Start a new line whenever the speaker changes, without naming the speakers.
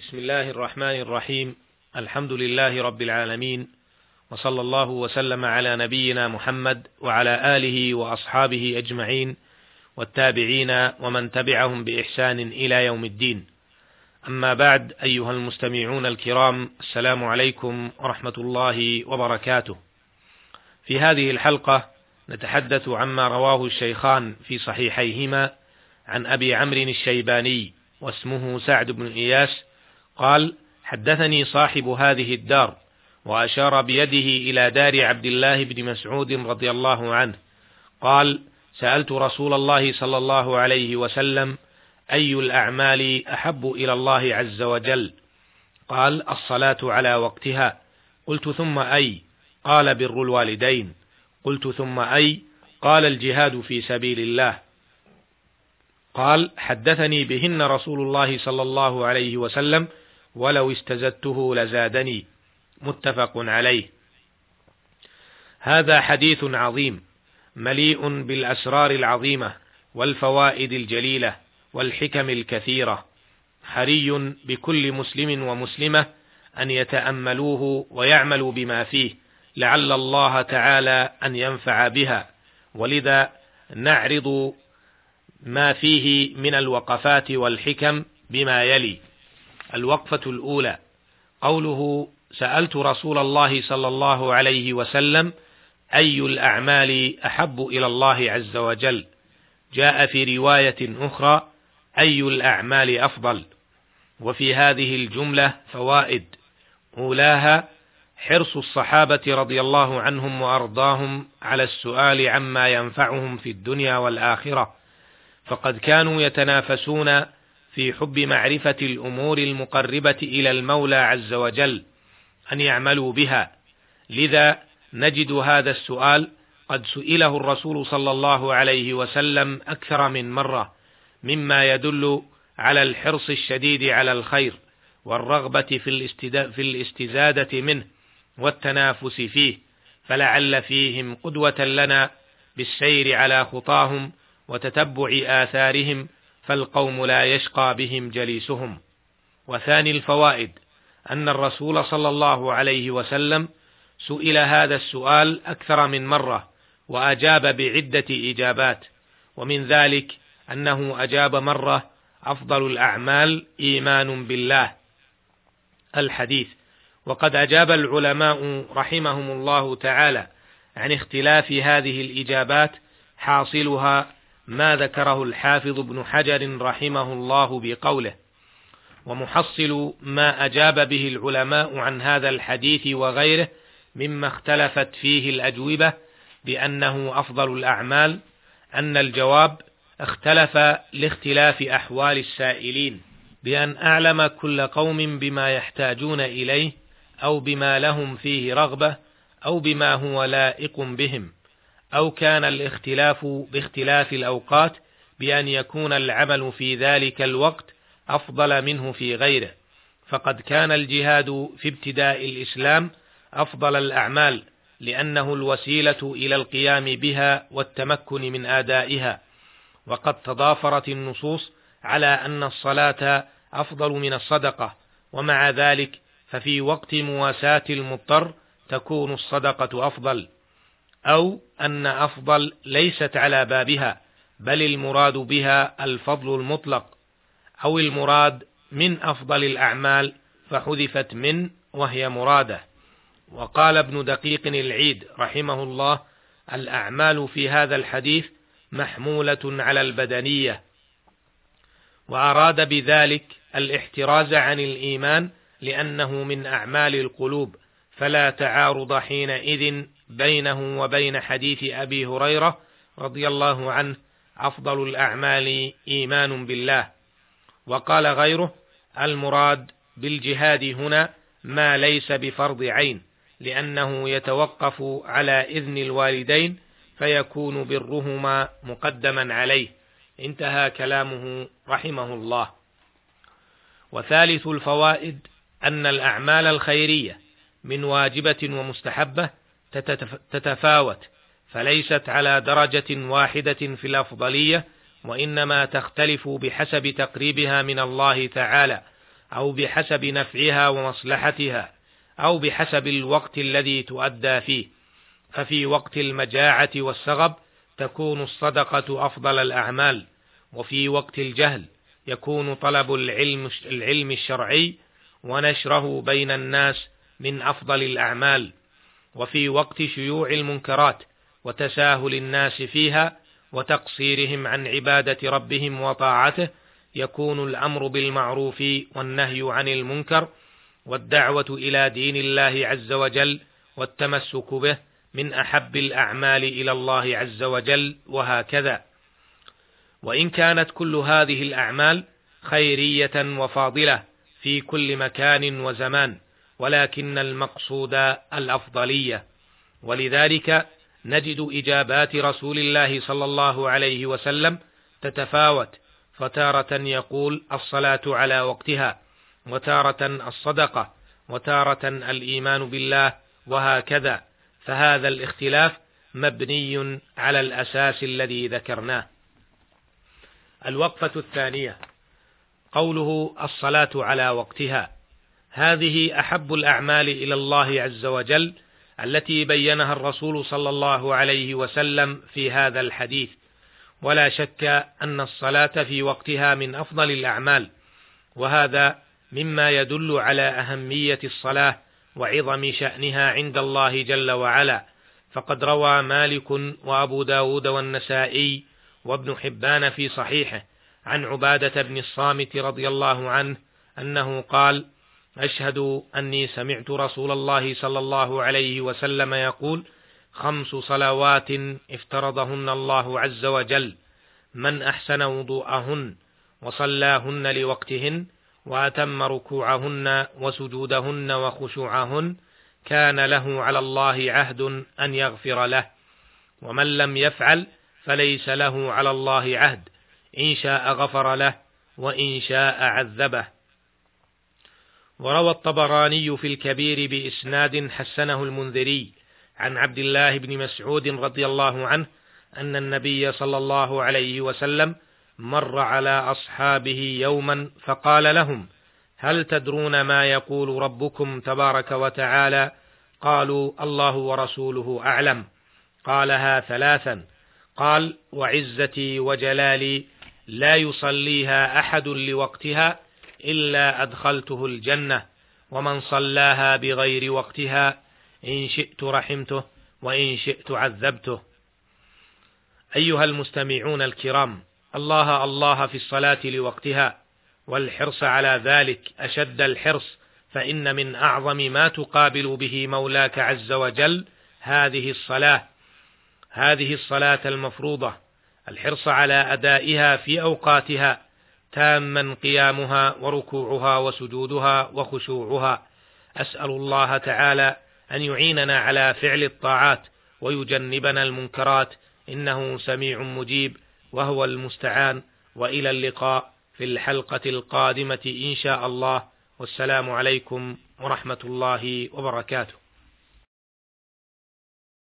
بسم الله الرحمن الرحيم. الحمد لله رب العالمين. وصلى الله وسلم على نبينا محمد وعلى آله وأصحابه أجمعين والتابعين ومن تبعهم بإحسان إلى يوم الدين. أما بعد أيها المستمعون الكرام السلام عليكم ورحمة الله وبركاته. في هذه الحلقة نتحدث عما رواه الشيخان في صحيحيهما عن أبي عمرو الشيباني واسمه سعد بن إياس قال حدثني صاحب هذه الدار وأشار بيده إلى دار عبد الله بن مسعود رضي الله عنه. قال سألت رسول الله صلى الله عليه وسلم أي الأعمال أحب إلى الله عز وجل؟ قال الصلاة على وقتها. قلت ثم أي؟ قال بر الوالدين. قلت ثم أي؟ قال الجهاد في سبيل الله. قال حدثني بهن رسول الله صلى الله عليه وسلم ولو استزدته لزادني. متفق عليه. هذا حديث عظيم مليء بالأسرار العظيمة والفوائد الجليلة والحكم الكثيرة. حري بكل مسلم ومسلمة أن يتأملوه ويعملوا بما فيه. لعل الله تعالى أن ينفع بها. ولذا نعرض ما فيه من الوقفات والحكم بما يلي. الوقفة الأولى. قوله سألت رسول الله صلى الله عليه وسلم أي الأعمال أحب إلى الله عز وجل. جاء في رواية أخرى أي الأعمال أفضل. وفي هذه الجملة فوائد. أولاها حرص الصحابة رضي الله عنهم وأرضاهم على السؤال عما ينفعهم في الدنيا والآخرة. فقد كانوا يتنافسون في حب معرفة الأمور المقربة إلى المولى عز وجل أن يعملوا بها. لذا نجد هذا السؤال قد سئله الرسول صلى الله عليه وسلم أكثر من مرة مما يدل على الحرص الشديد على الخير والرغبة في الاستزادة منه والتنافس فيه. فلعل فيهم قدوة لنا بالسير على خطاهم وتتبع آثارهم فالقوم لا يشقى بهم جليسهم. وثاني الفوائد أن الرسول صلى الله عليه وسلم سئل هذا السؤال أكثر من مرة وأجاب بعدة إجابات. ومن ذلك أنه أجاب مرة أفضل الأعمال إيمان بالله. الحديث وقد أجاب العلماء رحمهم الله تعالى عن اختلاف هذه الإجابات حاصلها ما ذكره الحافظ ابن حجر رحمه الله بقوله ومحصل ما أجاب به العلماء عن هذا الحديث وغيره مما اختلفت فيه الأجوبة بأنه أفضل الأعمال أن الجواب اختلف لاختلاف أحوال السائلين بأن أعلم كل قوم بما يحتاجون إليه أو بما لهم فيه رغبة أو بما هو لائق بهم. أو كان الاختلاف باختلاف الأوقات بأن يكون العمل في ذلك الوقت أفضل منه في غيره فقد كان الجهاد في ابتداء الإسلام أفضل الأعمال لأنه الوسيلة إلى القيام بها والتمكن من آدائها وقد تضافرت النصوص على أن الصلاة أفضل من الصدقة ومع ذلك ففي وقت مواساة المضطر تكون الصدقة أفضل. أو أن أفضل ليست على بابها بل المراد بها الفضل المطلق أو المراد من أفضل الأعمال فحذفت من وهي مرادة. وقال ابن دقيق العيد رحمه الله الأعمال في هذا الحديث محمولة على البدنية. وأراد بذلك الاحتراز عن الإيمان لأنه من أعمال القلوب. فلا تعارض حينئذ بينه وبين حديث أبي هريرة رضي الله عنه أفضل الأعمال إيمان بالله. وقال غيره المراد بالجهاد هنا ما ليس بفرض عين لأنه يتوقف على إذن الوالدين فيكون برهما مقدما عليه. انتهى كلامه رحمه الله. وثالث الفوائد أن الأعمال الخيرية من واجبة ومستحبة تتفاوت فليست على درجة واحدة في الأفضلية وإنما تختلف بحسب تقريبها من الله تعالى أو بحسب نفعها ومصلحتها أو بحسب الوقت الذي تؤدى فيه. ففي وقت المجاعة والسغب تكون الصدقة أفضل الأعمال وفي وقت الجهل يكون طلب العلم العلم الشرعي ونشره بين الناس من أفضل الأعمال وفي وقت شيوع المنكرات وتساهل الناس فيها وتقصيرهم عن عبادة ربهم وطاعته يكون الأمر بالمعروف والنهي عن المنكر والدعوة إلى دين الله عز وجل والتمسك به من أحب الأعمال إلى الله عز وجل وهكذا. وإن كانت كل هذه الأعمال خيرية وفاضلة في كل مكان وزمان ولكن المقصود الأفضلية. ولذلك نجد إجابات رسول الله صلى الله عليه وسلم تتفاوت فتارة يقول الصلاة على وقتها وتارة الصدقة وتارة الإيمان بالله وهكذا. فهذا الاختلاف مبني على الأساس الذي ذكرناه. الوقفة الثانية قوله الصلاة على وقتها. هذه أحب الأعمال إلى الله عز وجل التي بينها الرسول صلى الله عليه وسلم في هذا الحديث. ولا شك أن الصلاة في وقتها من أفضل الأعمال وهذا مما يدل على أهمية الصلاة وعظم شأنها عند الله جل وعلا. فقد روى مالك وأبو داود والنسائي وابن حبان في صحيحه عن عبادة بن الصامت رضي الله عنه أنه قال أشهد أني سمعت رسول الله صلى الله عليه وسلم يقول خمس صلوات افترضهن الله عز وجل من أحسن وضوءهن وصلاهن لوقتهن وأتم ركوعهن وسجودهن وخشوعهن كان له على الله عهد أن يغفر له ومن لم يفعل فليس له على الله عهد إن شاء غفر له وإن شاء عذبه. وروى الطبراني في الكبير بإسناد حسنه المنذري عن عبد الله بن مسعود رضي الله عنه أن النبي صلى الله عليه وسلم مر على أصحابه يوما فقال لهم هل تدرون ما يقول ربكم تبارك وتعالى؟ قالوا الله ورسوله أعلم. قالها ثلاثا. قال وعزتي وجلالي لا يصليها أحد لوقتها إلا أدخلته الجنة ومن صلاها بغير وقتها إن شئت رحمته وإن شئت عذبته. أيها المستمعون الكرام الله الله في الصلاة لوقتها والحرص على ذلك أشد الحرص فإن من أعظم ما تقابل به مولاك عز وجل هذه الصلاة. هذه الصلاة المفروضة الحرص على أدائها في أوقاتها تاما قيامها وركوعها وسجودها وخشوعها. أسأل الله تعالى أن يعيننا على فعل الطاعات ويجنبنا المنكرات. إنه سميع مجيب وهو المستعان. وإلى اللقاء في الحلقة القادمة إن شاء الله. والسلام عليكم ورحمة الله وبركاته.